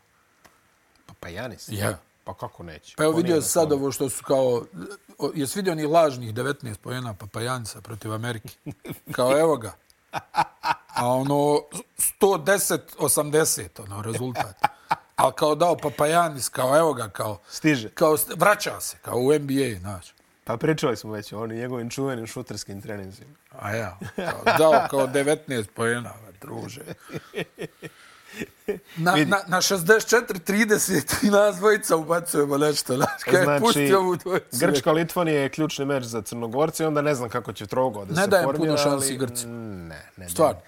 Pa, pa Janis? Ja. Pa kako neće? Pa evo vidio sad ovo što su kao, jesi vidio ni lažnih 19 pojena Papajanca protiv Amerike? Kao evo ga. A ono, 110-80, ono, rezultat. Ali kao dao Papajanis, kao evo ga, kao, Stiže. kao vraća se, kao u NBA, znaš. Pa pričali smo već o onim njegovim čuvenim šuterskim treninzima. A ja, kao, dao kao 19 pojena, druže. Na, Vidi. na, na 64-30 i nas dvojica ubacujemo nešto. Znaš, kaj Znači, pusti ovu dvojicu. Grčka-Litvanija je ključni meč za Crnogorce i onda ne znam kako će trogo da Ne se dajem formira. puno šansi Grci. Ne, ne. Stvarno.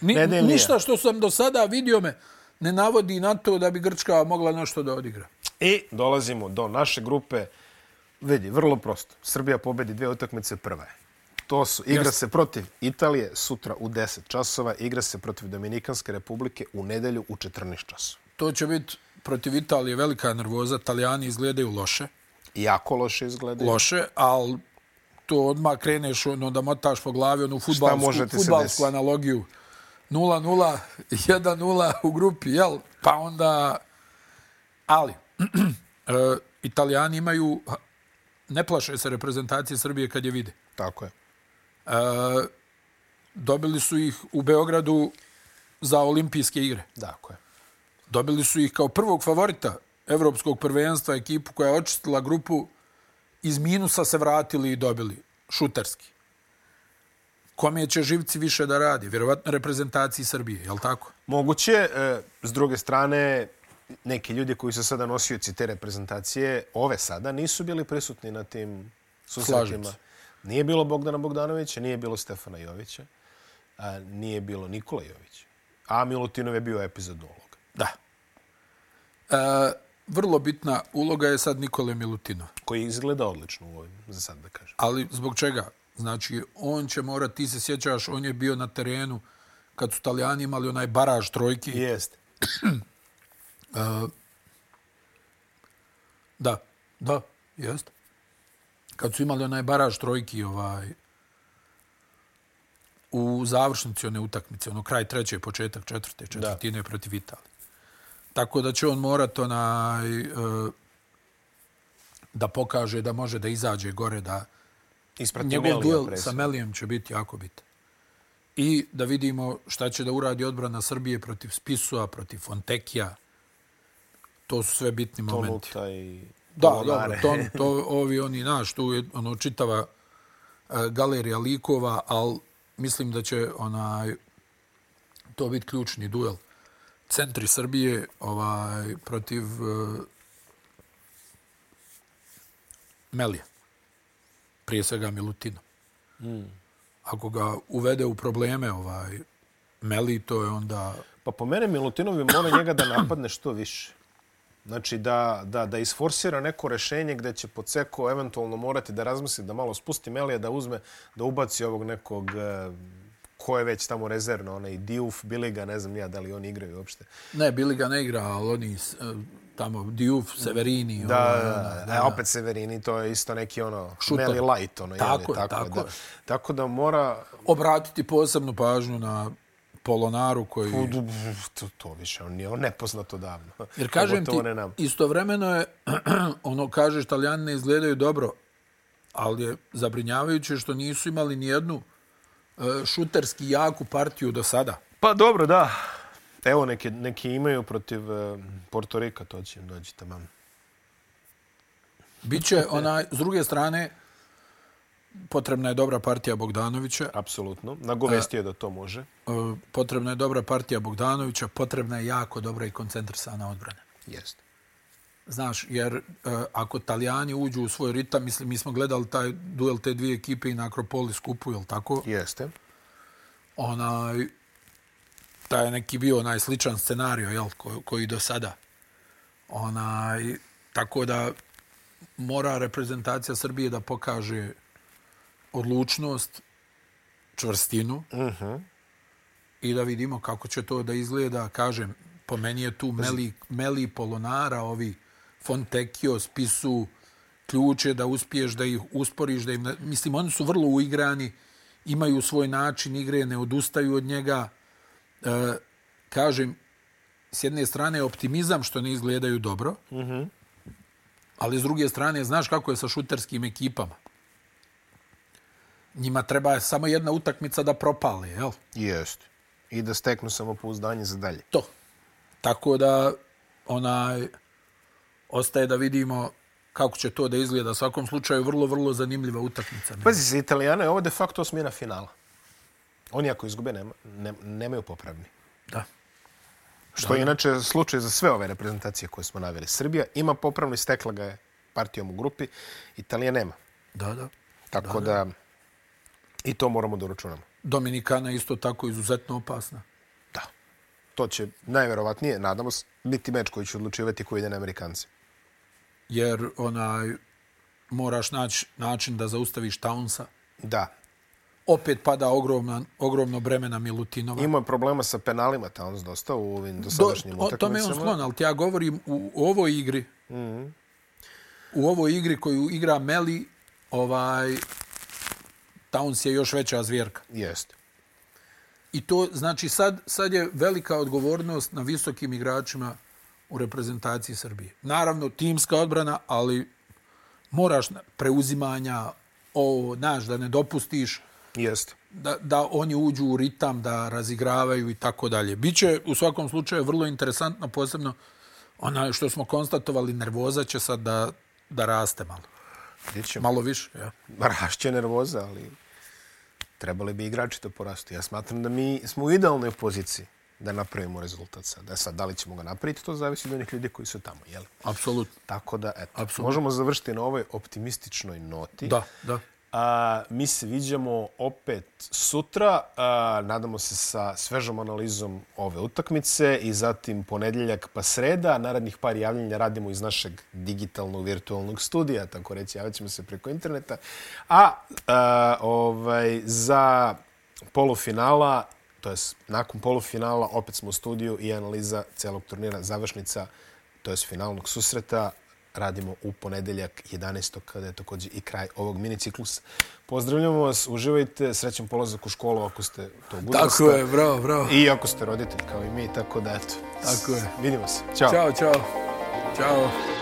Ni, Nedeljnija. ništa što sam do sada vidio me ne navodi na to da bi Grčka mogla nešto da odigra. I dolazimo do naše grupe. Vidi, vrlo prosto. Srbija pobedi dvije utakmice, prva je. To su, igra Jeste. se protiv Italije sutra u 10 časova, igra se protiv Dominikanske republike u nedelju u 14 časova. To će biti protiv Italije velika nervoza. Italijani izgledaju loše. Jako loše izgledaju. Loše, ali to odmah kreneš ono da motaš po glavi onu futbalsku, futbalsku analogiju. 0-0, 1-0 u grupi, jel? Pa onda... Ali, e, Italijani imaju... Ne plaše se reprezentacije Srbije kad je vide. Tako je. E, dobili su ih u Beogradu za olimpijske igre. Tako je. Dobili su ih kao prvog favorita evropskog prvenstva, ekipu koja je očistila grupu, iz minusa se vratili i dobili, šuterski. Kome će živci više da radi? Vjerovatno reprezentaciji Srbije, je li tako? Moguće, e, s druge strane, neki ljudi koji su sada nosioci te reprezentacije, ove sada, nisu bili prisutni na tim susretima. Nije bilo Bogdana Bogdanovića, nije bilo Stefana Jovića, a nije bilo Nikola Jovića. A Milutinov je bio epizodna uloga. Da. E, vrlo bitna uloga je sad Nikole Milutinov. Koji izgleda odlično u ovim, za sad da kažem. Ali zbog čega? Znači, on će morati, ti se sjećaš, on je bio na terenu kad su Italijani imali onaj baraž trojki. Jeste. Da, da, jest. Kad su imali onaj baraž trojki, ovaj, u završnici one utakmice, ono kraj treće, početak četvrte, četvrtine da. protiv Italije. Tako da će on morat onaj, e, da pokaže da može da izađe gore, da Isprati njegov duel sa Melijem će biti jako bitan. I da vidimo šta će da uradi odbrana Srbije protiv Spisua, protiv Fontekija. To su sve bitni momenti. Tonuta i Da, dobro, to, to ovi oni, naš, tu je ono čitava e, galerija likova, ali mislim da će onaj to biti ključni duel. Centri Srbije ovaj protiv e, Melija. Prije svega Milutina. Mm. Ako ga uvede u probleme ovaj Meli, to je onda Pa po mene Milutinovi mora njega da napadne što više. Znači da, da, da isforsira neko rešenje gde će Poceko eventualno morati da razmisli da malo spusti Melija, da uzme, da ubaci ovog nekog e, ko je već tamo rezervno, onaj Diouf, Biliga, ne znam ja da li oni igraju uopšte. ne, Bili ga ne igra, ali oni e, tamo Diouf, Severini, Da, ovaj, da, da, da, opet Severini, to je isto neki ono, Šuter. Meli light, ono, Tako je, tako, tako da. je. Tako da mora, obratiti posebnu pažnju na Polonaru koji... to, to više, on je on nepoznato davno. Jer kažem ti, Pogotovo ne nam. istovremeno je, ono kažeš, Italijani ne izgledaju dobro, ali je zabrinjavajuće što nisu imali ni jednu e, šuterski jaku partiju do sada. Pa dobro, da. Evo, neki, neki imaju protiv uh, Portorika, to će im doći tamo. Biće onaj, s druge strane, potrebna je dobra partija Bogdanovića, Apsolutno. Nagovestio je da to može. e, potrebna je dobra partija Bogdanovića, potrebna je jako dobra i koncentrisana odbrana. Jeste. Znaš, jer ako Italijani uđu u svoj ritam, mislim, mi smo gledali taj duel te dvije ekipe i na Akropoli skupu, jel tako? Jeste. onaj taj je neki bio onaj sličan scenario jel ko, koji do sada. Onaj tako da mora reprezentacija Srbije da pokaže odlučnost čvrstinu. Uh -huh. i da vidimo kako će to da izgleda. Kažem po meni je tu Meli, Meli Polonara ovi Fontecchio spisu ključe da uspiješ da ih usporiš da im mislim oni su vrlo uigrani imaju svoj način igre ne odustaju od njega e, kažem s jedne strane optimizam što ne izgledaju dobro uh -huh. ali s druge strane znaš kako je sa šuterskim ekipama njima treba samo jedna utakmica da propale jel Jeste. I da steknu samopouzdanje za dalje. to. Tako da onaj ostaje da vidimo kako će to da izgleda. U svakom slučaju vrlo, vrlo zanimljiva utakmica. Pazi, za Italijana je ovo de facto osmina finala. Oni ako izgube nema, ne, nemaju popravni. Da. Što je inače slučaj za sve ove reprezentacije koje smo naveli. Srbija ima popravno i stekla ga je partijom u grupi, Italija nema. Da, da. Tako da, i to moramo da uračunamo. Dominikana je isto tako izuzetno opasna. Da. To će najverovatnije, nadamo se, biti meč koji će odlučivati koji ide na Amerikanci. Jer onaj, moraš naći način da zaustaviš Townsa. Da. Opet pada ogromna, ogromno breme na Milutinova. Ima problema sa penalima Towns dosta u ovim dosadašnjim Do, o, to me on sklon, ali ja govorim u, u ovoj igri. Mm -hmm. U ovoj igri koju igra Meli, ovaj, Towns je još veća zvjerka. Jeste. I to, znači, sad, sad je velika odgovornost na visokim igračima u reprezentaciji Srbije. Naravno, timska odbrana, ali moraš preuzimanja, ovo, znaš, da ne dopustiš Jeste. Da, da oni uđu u ritam, da razigravaju i tako dalje. Biće u svakom slučaju vrlo interesantno, posebno ona što smo konstatovali, nervoza će sad da, da raste malo. Biće. Malo više, ja. Rašće nervoza, ali trebali bi igrači to porasti. Ja smatram da mi smo u idealnoj poziciji da napravimo rezultat sad. Da sad, da li ćemo ga napraviti, to zavisi od onih ljudi koji su tamo, jel? Apsolutno. Tako da, eto, Absolut. možemo završiti na ovoj optimističnoj noti. Da, da. A, mi se viđamo opet sutra. A, nadamo se sa svežom analizom ove utakmice i zatim ponedjeljak pa sreda. Narednih par javljenja radimo iz našeg digitalnog virtualnog studija, tako reći, javit ćemo se preko interneta. A, a ovaj, za polufinala, to je nakon polufinala, opet smo u studiju i analiza celog turnira završnica, to je finalnog susreta radimo u ponedeljak 11. kada je također i kraj ovog mini ciklusa. Pozdravljamo vas, uživajte, srećan polazak u školu ako ste to uzrasta. Tako je, bravo, bravo. I ako ste roditelj kao i mi, tako da eto. Tako je. Vidimo se. Ćao. Ćao, čao. Ćao.